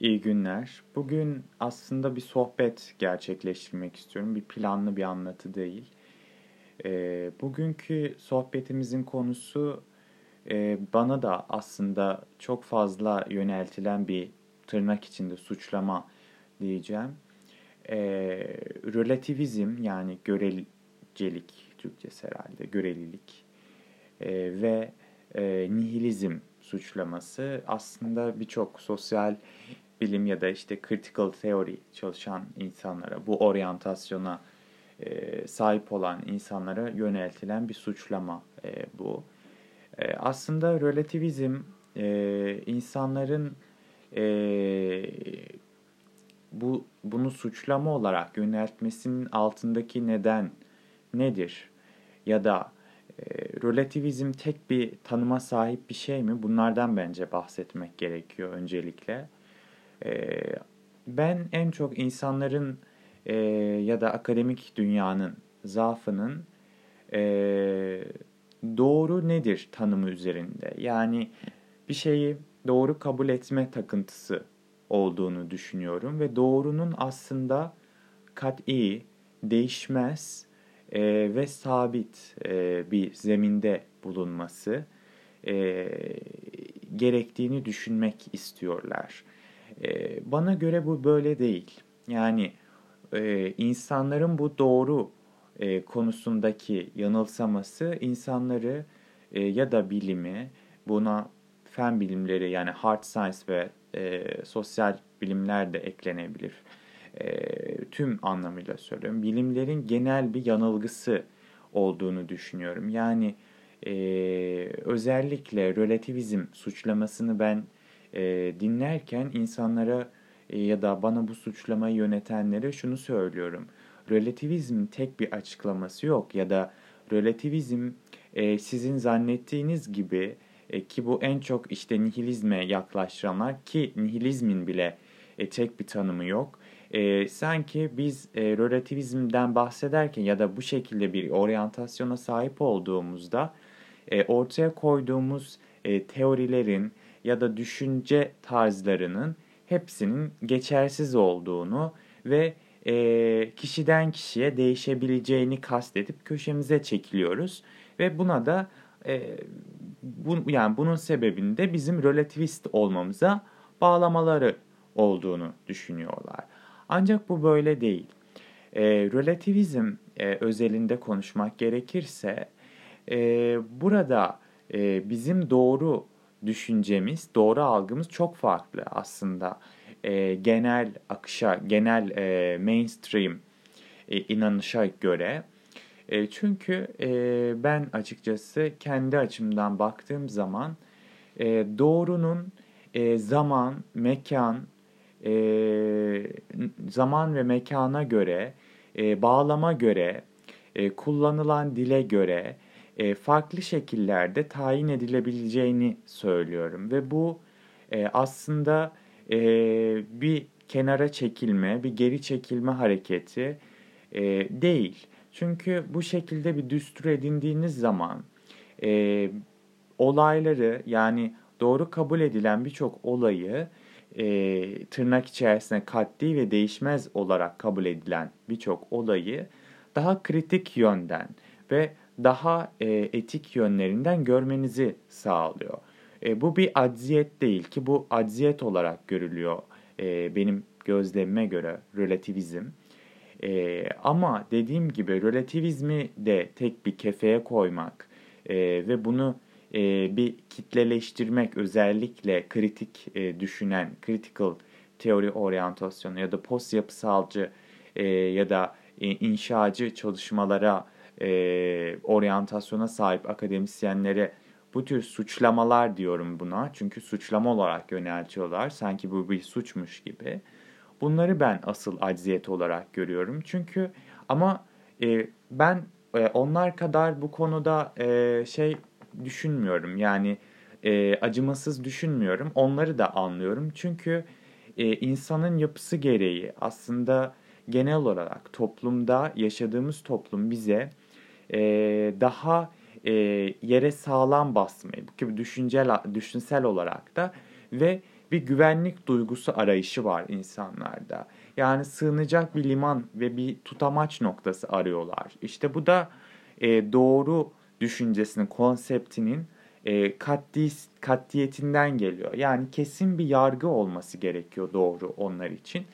İyi günler. Bugün aslında bir sohbet gerçekleştirmek istiyorum. Bir planlı bir anlatı değil. E, bugünkü sohbetimizin konusu e, bana da aslında çok fazla yöneltilen bir tırnak içinde suçlama diyeceğim. E, relativizm yani görelicelik Türkçesi herhalde görelilik e, ve e, nihilizm suçlaması aslında birçok sosyal bilim ya da işte critical theory çalışan insanlara, bu oryantasyona e, sahip olan insanlara yöneltilen bir suçlama e, bu. E, aslında relativizm e, insanların e, bu bunu suçlama olarak yöneltmesinin altındaki neden nedir? Ya da e, relativizm tek bir tanıma sahip bir şey mi? Bunlardan bence bahsetmek gerekiyor öncelikle. E, ben en çok insanların e, ya da akademik dünyanın zaafının e, doğru nedir tanımı üzerinde. Yani bir şeyi doğru kabul etme takıntısı olduğunu düşünüyorum ve doğrunun aslında kat'i, değişmez e, ve sabit e, bir zeminde bulunması e, gerektiğini düşünmek istiyorlar. E, bana göre bu böyle değil. Yani e, insanların bu doğru e, konusundaki yanılsaması insanları e, ya da bilimi buna fen bilimleri yani hard science ve e, sosyal bilimler de eklenebilir. E, tüm anlamıyla söylüyorum. Bilimlerin genel bir yanılgısı olduğunu düşünüyorum. Yani e, özellikle relativizm suçlamasını ben e, dinlerken insanlara e, ya da bana bu suçlamayı yönetenlere şunu söylüyorum. Relativizmin tek bir açıklaması yok ya da relativizm e, sizin zannettiğiniz gibi e, ki bu en çok işte nihilizme yaklaştıranlar ki nihilizmin bile e, tek bir tanımı yok. E, sanki biz e, relativizmden bahsederken ya da bu şekilde bir oryantasyona sahip olduğumuzda e, ortaya koyduğumuz e, teorilerin ya da düşünce tarzlarının hepsinin geçersiz olduğunu ve e, kişiden kişiye değişebileceğini kastedip köşemize çekiliyoruz ve buna da e, bu, yani bunun sebebinde bizim relativist olmamıza bağlamaları olduğunu düşünüyorlar. Ancak bu böyle değil. E, relativizm e, özelinde konuşmak gerekirse e, burada e, bizim doğru düşüncemiz, doğru algımız çok farklı aslında. E, genel akışa, genel e, mainstream e, inanışa göre. E, çünkü e, ben açıkçası kendi açımdan baktığım zaman e, doğrunun e, zaman, mekan, e, zaman ve mekana göre, e, bağlama göre, e, kullanılan dile göre e, farklı şekillerde tayin edilebileceğini söylüyorum ve bu e, aslında e, bir kenara çekilme, bir geri çekilme hareketi e, değil. Çünkü bu şekilde bir düstur edindiğiniz zaman e, olayları yani doğru kabul edilen birçok olayı e, tırnak içerisinde katli ve değişmez olarak kabul edilen birçok olayı daha kritik yönden ve daha e, etik yönlerinden görmenizi sağlıyor. E, bu bir acziyet değil ki bu acziyet olarak görülüyor e, benim gözlemime göre relativizm. E, ama dediğim gibi relativizmi de tek bir kefeye koymak e, ve bunu e, bir kitleleştirmek özellikle kritik e, düşünen, critical teori oryantasyonu ya da post yapısalcı e, ya da e, inşacı çalışmalara e, oryantasyona sahip akademisyenlere bu tür suçlamalar diyorum buna. Çünkü suçlama olarak yöneltiyorlar. Sanki bu bir suçmuş gibi. Bunları ben asıl acziyet olarak görüyorum. Çünkü ama e, ben e, onlar kadar bu konuda e, şey düşünmüyorum. Yani e, acımasız düşünmüyorum. Onları da anlıyorum. Çünkü e, insanın yapısı gereği aslında genel olarak toplumda yaşadığımız toplum bize e, daha e, yere sağlam basmayı, bu gibi düşüncel, düşünsel olarak da ve bir güvenlik duygusu arayışı var insanlarda. Yani sığınacak bir liman ve bir tutamaç noktası arıyorlar. İşte bu da e, doğru düşüncesinin, konseptinin e, katli, katliyetinden geliyor. Yani kesin bir yargı olması gerekiyor doğru onlar için.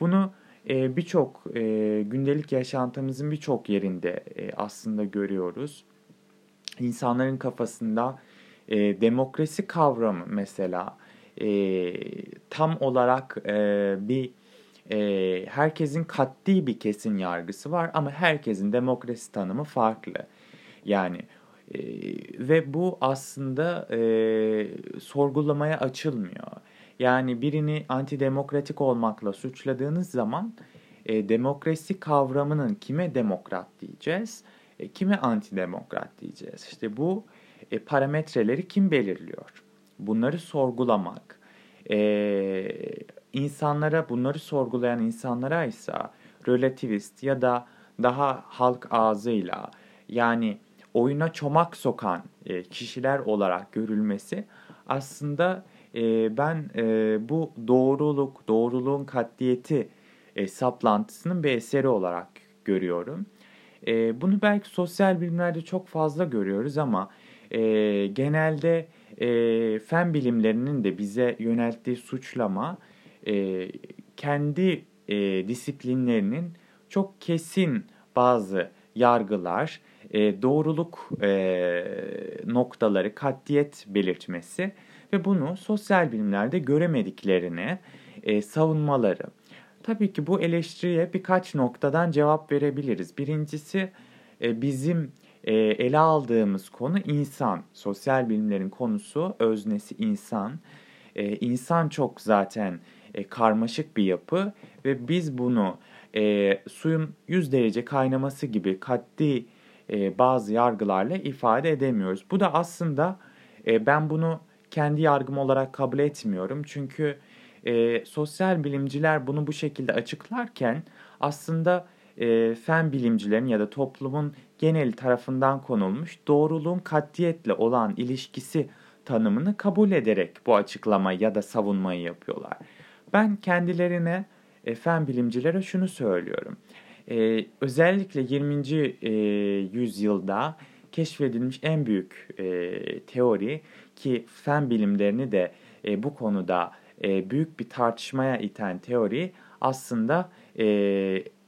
Bunu e, birçok e, gündelik yaşantımızın birçok yerinde e, aslında görüyoruz. İnsanların kafasında e, demokrasi kavramı mesela e, tam olarak e, bir e, herkesin katli bir kesin yargısı var ama herkesin demokrasi tanımı farklı. Yani e, ve bu aslında e, sorgulamaya açılmıyor. Yani birini antidemokratik olmakla suçladığınız zaman e, demokrasi kavramının kime demokrat diyeceğiz, e, kime antidemokrat diyeceğiz. İşte bu e, parametreleri kim belirliyor? Bunları sorgulamak. E, insanlara, bunları sorgulayan insanlara ise relativist ya da daha halk ağzıyla yani oyuna çomak sokan e, kişiler olarak görülmesi aslında e, ben e, bu doğruluk, doğruluğun katliyeti e, saplantısının bir eseri olarak görüyorum. E, bunu belki sosyal bilimlerde çok fazla görüyoruz ama e, genelde e, fen bilimlerinin de bize yönelttiği suçlama e, kendi e, disiplinlerinin çok kesin bazı yargılar, e, doğruluk e, noktaları, katliyet belirtmesi ve bunu sosyal bilimlerde göremediklerini e, savunmaları. Tabii ki bu eleştiriye birkaç noktadan cevap verebiliriz. Birincisi e, bizim e, ele aldığımız konu insan. Sosyal bilimlerin konusu öznesi insan. E, insan çok zaten e, karmaşık bir yapı ve biz bunu e, suyun 100 derece kaynaması gibi katli e, bazı yargılarla ifade edemiyoruz. Bu da aslında e, ben bunu kendi yargım olarak kabul etmiyorum. Çünkü e, sosyal bilimciler bunu bu şekilde açıklarken aslında e, fen bilimcilerin ya da toplumun genel tarafından konulmuş doğruluğun katliyetle olan ilişkisi tanımını kabul ederek bu açıklamayı ya da savunmayı yapıyorlar. Ben kendilerine e, fen bilimcilere şunu söylüyorum. E, özellikle 20. E, yüzyılda keşfedilmiş en büyük e, teori ki fen bilimlerini de e, bu konuda e, büyük bir tartışmaya iten teori aslında e,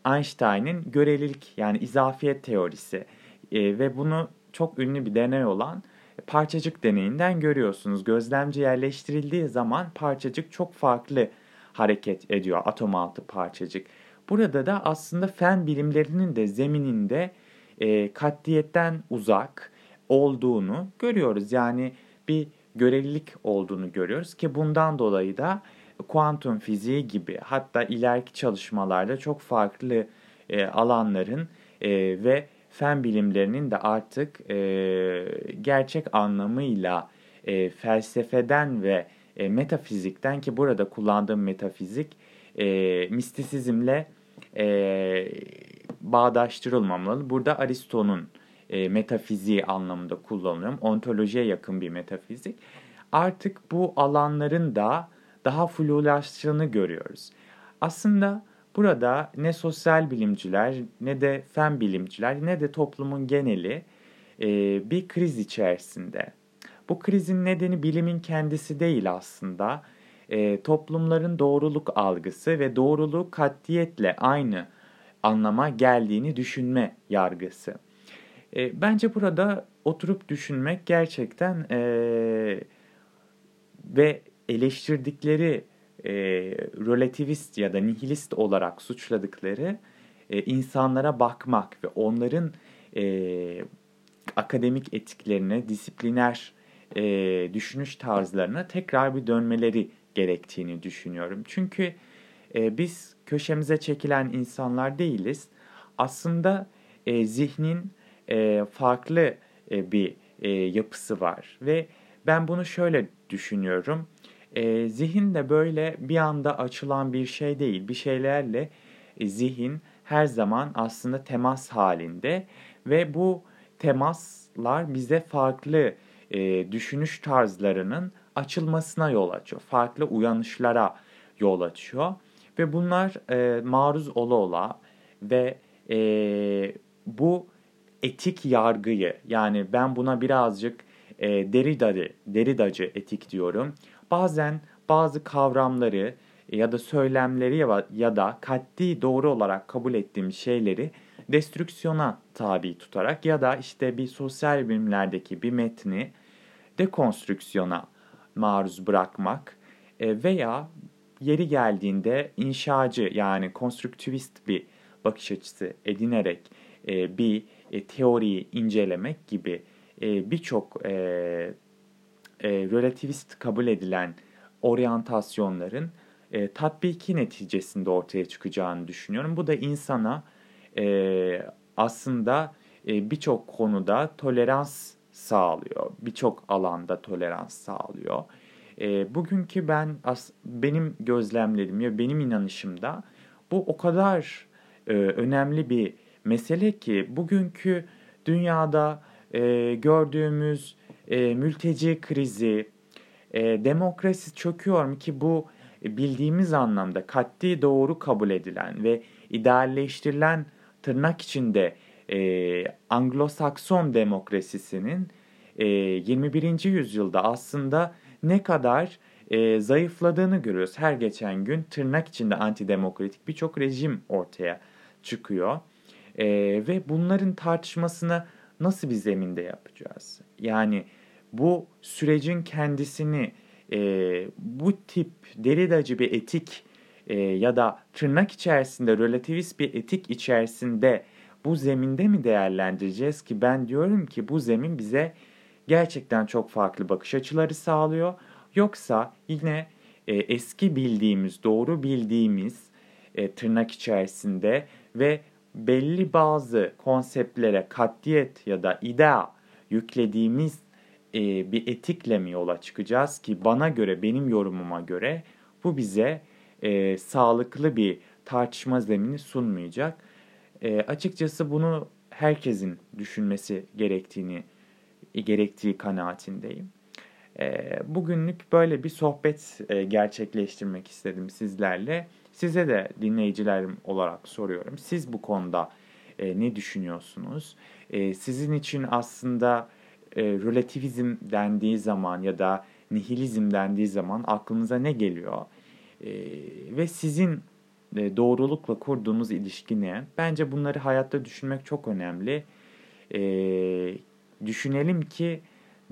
Einstein'ın görelilik yani izafiyet teorisi e, ve bunu çok ünlü bir deney olan parçacık deneyinden görüyorsunuz. Gözlemci yerleştirildiği zaman parçacık çok farklı hareket ediyor atom altı parçacık. Burada da aslında fen bilimlerinin de zemininde e, katliyetten uzak olduğunu görüyoruz. Yani bir görelilik olduğunu görüyoruz ki bundan dolayı da kuantum fiziği gibi hatta ileriki çalışmalarda çok farklı e, alanların e, ve fen bilimlerinin de artık e, gerçek anlamıyla e, felsefeden ve e, metafizikten ki burada kullandığım metafizik e, mistisizmle e, bağdaştırılmamalı. Burada Aristo'nun e, metafiziği anlamında kullanıyorum. Ontolojiye yakın bir metafizik. Artık bu alanların da daha flulaştığını görüyoruz. Aslında burada ne sosyal bilimciler ne de fen bilimciler ne de toplumun geneli e, bir kriz içerisinde. Bu krizin nedeni bilimin kendisi değil aslında. E, toplumların doğruluk algısı ve doğruluğu katliyetle aynı anlama geldiğini düşünme yargısı. E, bence burada oturup düşünmek gerçekten e, ve eleştirdikleri e, relativist ya da nihilist olarak suçladıkları e, insanlara bakmak ve onların e, akademik etiklerine, disipliner e, düşünüş tarzlarına tekrar bir dönmeleri gerektiğini düşünüyorum. Çünkü e, biz köşemize çekilen insanlar değiliz. Aslında e, zihnin e, farklı e, bir e, yapısı var ve ben bunu şöyle düşünüyorum. E, zihin de böyle bir anda açılan bir şey değil. Bir şeylerle e, zihin her zaman aslında temas halinde ve bu temaslar bize farklı e, düşünüş tarzlarının açılmasına yol açıyor. Farklı uyanışlara yol açıyor. Ve bunlar e, maruz ola ola ve e, bu etik yargıyı yani ben buna birazcık e, deridacı, deridacı etik diyorum. Bazen bazı kavramları ya da söylemleri ya, da katli doğru olarak kabul ettiğim şeyleri destrüksiyona tabi tutarak ya da işte bir sosyal bilimlerdeki bir metni dekonstrüksiyona maruz bırakmak e, veya yeri geldiğinde inşacı yani konstruktivist bir bakış açısı edinerek e, bir e, teoriyi incelemek gibi birçok relativist kabul edilen oryantasyonların tatbiki neticesinde ortaya çıkacağını düşünüyorum. Bu da insana aslında birçok konuda tolerans sağlıyor. Birçok alanda tolerans sağlıyor. E, bugünkü ben as, benim gözlemledim ya benim inanışımda bu o kadar e, önemli bir mesele ki bugünkü dünyada e, gördüğümüz e, mülteci krizi, e, demokrasi çöküyor mu ki bu bildiğimiz anlamda katli doğru kabul edilen ve idealleştirilen tırnak içinde e, Anglo-Sakson demokrasisinin e, 21. yüzyılda aslında ne kadar e, zayıfladığını görüyoruz. Her geçen gün tırnak içinde antidemokratik birçok rejim ortaya çıkıyor. E, ve bunların tartışmasını nasıl bir zeminde yapacağız? Yani bu sürecin kendisini e, bu tip deridacı bir etik e, ya da tırnak içerisinde relativist bir etik içerisinde bu zeminde mi değerlendireceğiz ki ben diyorum ki bu zemin bize gerçekten çok farklı bakış açıları sağlıyor. Yoksa yine e, eski bildiğimiz, doğru bildiğimiz e, tırnak içerisinde ve belli bazı konseptlere katiyet ya da idea yüklediğimiz e, bir etikle mi yola çıkacağız ki bana göre, benim yorumuma göre bu bize e, sağlıklı bir tartışma zemini sunmayacak. E, açıkçası bunu herkesin düşünmesi gerektiğini gerektiği kanaatindeyim. E, bugünlük böyle bir sohbet e, gerçekleştirmek istedim sizlerle. Size de dinleyicilerim olarak soruyorum. Siz bu konuda e, ne düşünüyorsunuz? E, sizin için aslında e, relativizm dendiği zaman ya da nihilizm dendiği zaman aklınıza ne geliyor? E, ve sizin e, doğrulukla kurduğunuz ilişki ne? Bence bunları hayatta düşünmek çok önemli. E, düşünelim ki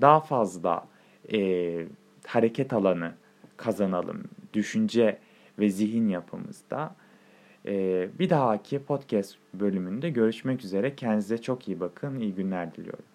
daha fazla e, hareket alanı kazanalım. Düşünce ve zihin yapımızda. E, bir dahaki podcast bölümünde görüşmek üzere. Kendinize çok iyi bakın. İyi günler diliyorum.